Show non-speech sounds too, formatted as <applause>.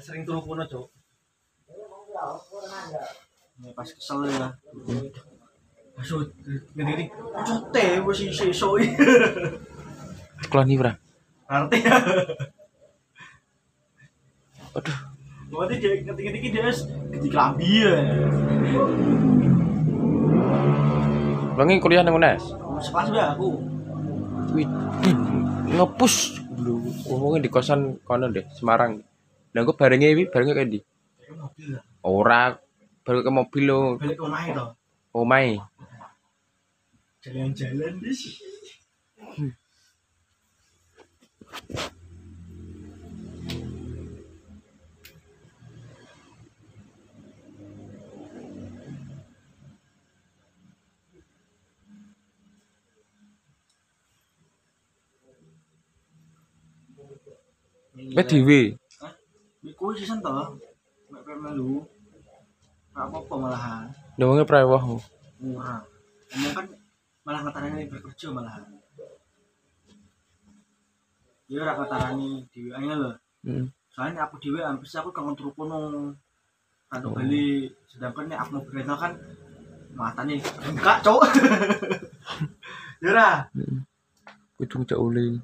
sering turu kono cok ya, pas kesel ya Maksud, ngene cote wis iso Klon ora. Arti ya. Aduh, Berarti dia ngerti-ngerti dia gede klambi ya. Wengi kuliah nang UNES. Sekelas ya aku. widi ngepus. Lu ngomongnya di kosan kono deh Semarang. Lah gue barengnya ini? Barengnya kayak ora baru ke mobil lo. Balik ke omai omai. Jalan-jalan deh dewe. Hah? Iku sisan to. Mek melu. Ora apa-apa malahan. Ngomongnya prawah. Murah. Emang kan malah ngetarani berkerja malahan. Ya ora ngetarani dhewe aja lho. Heeh. Soalnya aku dhewe ambis aku kangen turu kono. Kan bali sedangkan nek aku mau berental kan matane enggak, Cok. <laughs> ya ora. Kudu cak uli.